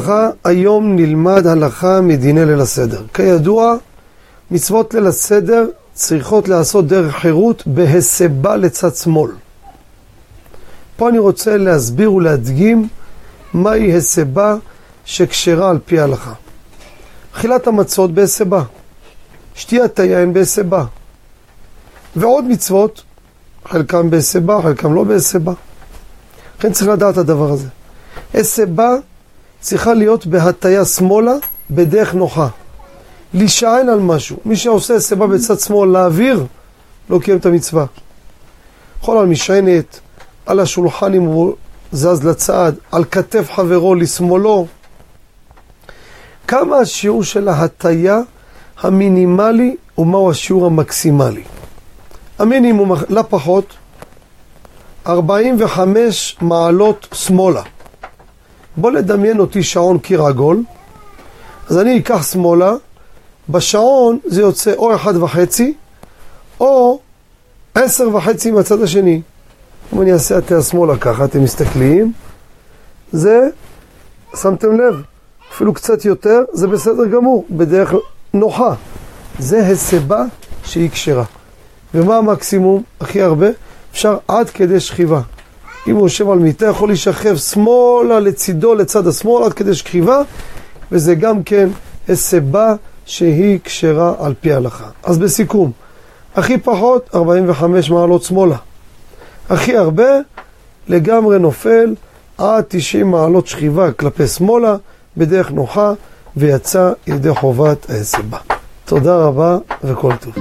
וברכה, היום נלמד הלכה מדיני ליל הסדר. כידוע, מצוות ליל הסדר צריכות להיעשות דרך חירות בהסבה לצד שמאל. פה אני רוצה להסביר ולהדגים מהי הסבה שכשרה על פי ההלכה. אכילת המצות בהסבה, שתיית היין בהסבה, ועוד מצוות, חלקם בהסבה, חלקם לא בהסבה. לכן צריך לדעת את הדבר הזה. הסבה צריכה להיות בהטיה שמאלה בדרך נוחה. להישען על משהו. מי שעושה הסבה בצד שמאל להעביר, לא קיים את המצווה. יכול על משענת, על השולחן אם הוא זז לצד, על כתף חברו לשמאלו. כמה השיעור של ההטיה המינימלי ומהו השיעור המקסימלי? המינימום, לא פחות, 45 מעלות שמאלה. בוא נדמיין אותי שעון קיר עגול, אז אני אקח שמאלה, בשעון זה יוצא או אחד וחצי, או עשר וחצי מהצד השני. אם אני אעשה את השמאלה ככה, אתם מסתכלים, זה, שמתם לב, אפילו קצת יותר, זה בסדר גמור, בדרך נוחה. זה הסבה שהיא כשרה. ומה המקסימום? הכי הרבה? אפשר עד כדי שכיבה. אם הוא יושב על מיטה, יכול להישכב שמאלה לצידו, לצד השמאל, עד כדי שכיבה, וזה גם כן הסבה שהיא כשרה על פי ההלכה. אז בסיכום, הכי פחות 45 מעלות שמאלה. הכי הרבה לגמרי נופל עד 90 מעלות שכיבה כלפי שמאלה, בדרך נוחה, ויצא ידי חובת ההסבה. תודה רבה וכל טוב.